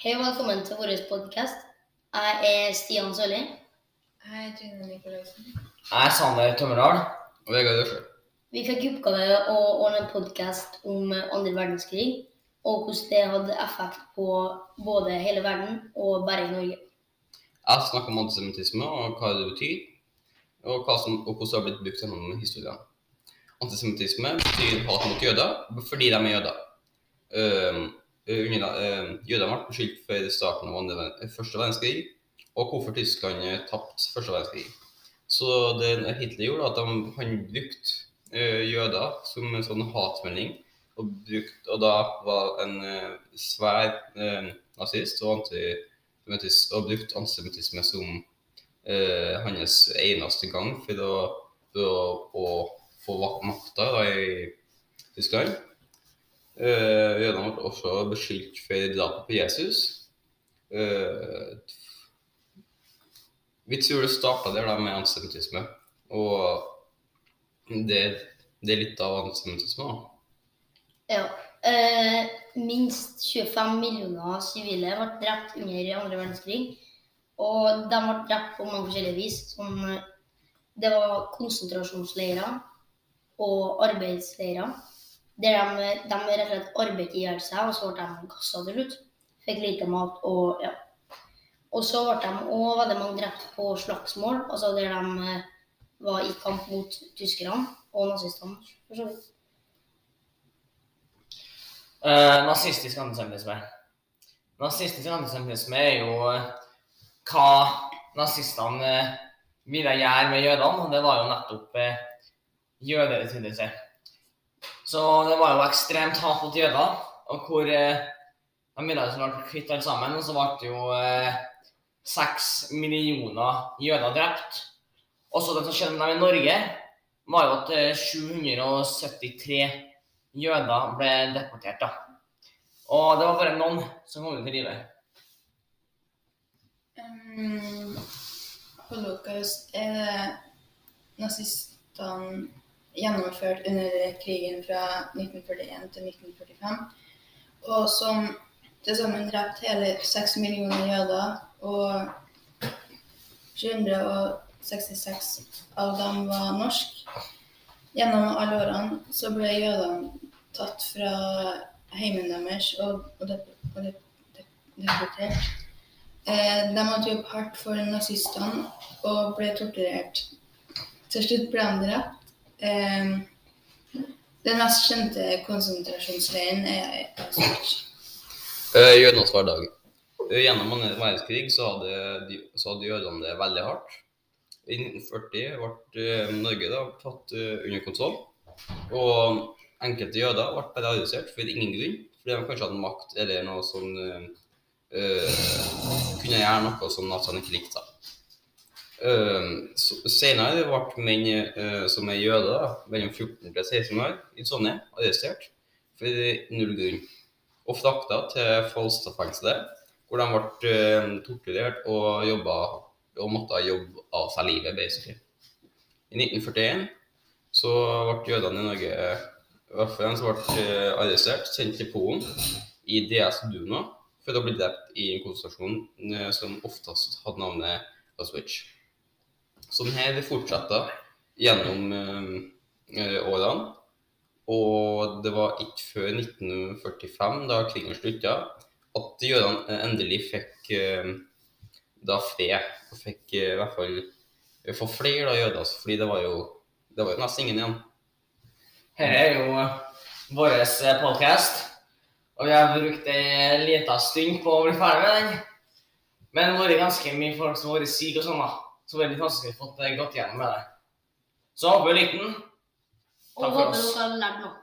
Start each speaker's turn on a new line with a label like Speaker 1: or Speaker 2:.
Speaker 1: Hei og velkommen til vår podkast. Jeg er Stian Sørli.
Speaker 2: Jeg er Trine Nikolaisen.
Speaker 3: Jeg er Sander Tømmerdal.
Speaker 4: Og Vegard Ørsjø.
Speaker 1: Vi fikk i oppgave å ordne en podkast om andre verdenskrig, og hvordan det hadde effekt på både hele verden og bare i Norge.
Speaker 4: Jeg snakker om antisemittisme og hva det betyr, og, hva som, og hvordan det har blitt brukt gjennom historien. Antisemittisme betyr hat mot jøder fordi de er jøder. Uh, jødene ble beskyldt for starten av første verdenskrig, og hvorfor Tyskland tapte første verdenskrig. Så det Hitler gjorde, at han brukte jøder som en sånn hatmelding, og, brukt, og da var en svær nazist og, og brukte antisemittisme som hans eneste gang for å, for å, å få makta i Tyskland. Uh, Jødene ble også beskyldt for drapet på Jesus. Uh, vi tror det starta der da med antisemittisme. Og det, det, er litt av antisemittisme.
Speaker 1: Ja. Uh, minst 25 millioner sivile ble drept under andre verdenskrig. Og de ble drept på mange forskjellige vis. Som, det var konsentrasjonsleirer og arbeidsleirer. Der de, de rett og slett arbeidet i hjel seg, og så ble de kasta til slutt. Fikk lite mat og ja. Og så ble de òg veldig mange drept på slagsmål, altså der de var i kamp mot tyskerne og nazistene, for så vidt.
Speaker 3: Uh, nazistisk antisemittisme. Nazistisk antisemittisme er jo hva nazistene ville gjøre med jødene, det var jo nettopp uh, jødeutryddelse. Så det var jo ekstremt hat mot jøder, og hvor eh, de ville snart kvitte alle sammen. Og så ble det jo eh, seks millioner jøder drept. Også det som skjedde med dem i Norge, var jo at eh, 773 jøder ble deportert. da. Og det var bare noen som kom i live.
Speaker 2: Um, Holocaust er det nazistene gjennomført under krigen fra 1941 til 1945. Og som til sammen drept hele 6 millioner jøder. Og 766 av dem var norsk. Gjennom alle årene så ble jødene tatt fra heimen deres og, og deportert. Eh, de måtte jobbe hardt for nazistene og ble torturert. Til slutt ble de drept. Um, den mest kjente konsentrasjonsleiren er Auschwitz.
Speaker 4: Uh, Jødenes hverdag. Uh, gjennom annen verdenskrig så hadde, så hadde jødene det veldig hardt. I 1940 ble uh, Norge da, tatt under kontroll. Og enkelte jøder ble paralysert for ingen grunn. Fordi de kanskje hadde makt eller noe som kunne gjøre noe som nazistene ikke likte. Uh, senere ble menn uh, som er jøder, mellom 14 til 16 år, i Trondheim arrestert for null grunn. Og frakta til Falstad-fengselet, hvor de ble uh, torturert og, jobbet, og måtte jobbe av seg livet, basically. I 1941 så ble jødene i Norge i hvert fall en ble arrestert, sendt til Polen i DS Duna for å bli drept i en konsentrasjon som oftest hadde navnet Auschwitz. Sånn her det fortsatte gjennom uh, årene. Og det var ikke før 1945, da krigen slutta, at Gjøran endelig fikk uh, da fred. Og fikk i hvert fall få flere da, jøder, altså, fordi det var jo det var nesten ingen igjen.
Speaker 3: Her er jo vår podcast, og vi har brukt ei lita stund på å bli ferdig med den. Men det har vært ganske mye folk som har vært syke og sånn, da. Så det litt vanskelig å få gått gjennom med det. Så håper vi lytten.
Speaker 1: Og håper dere har lært noe.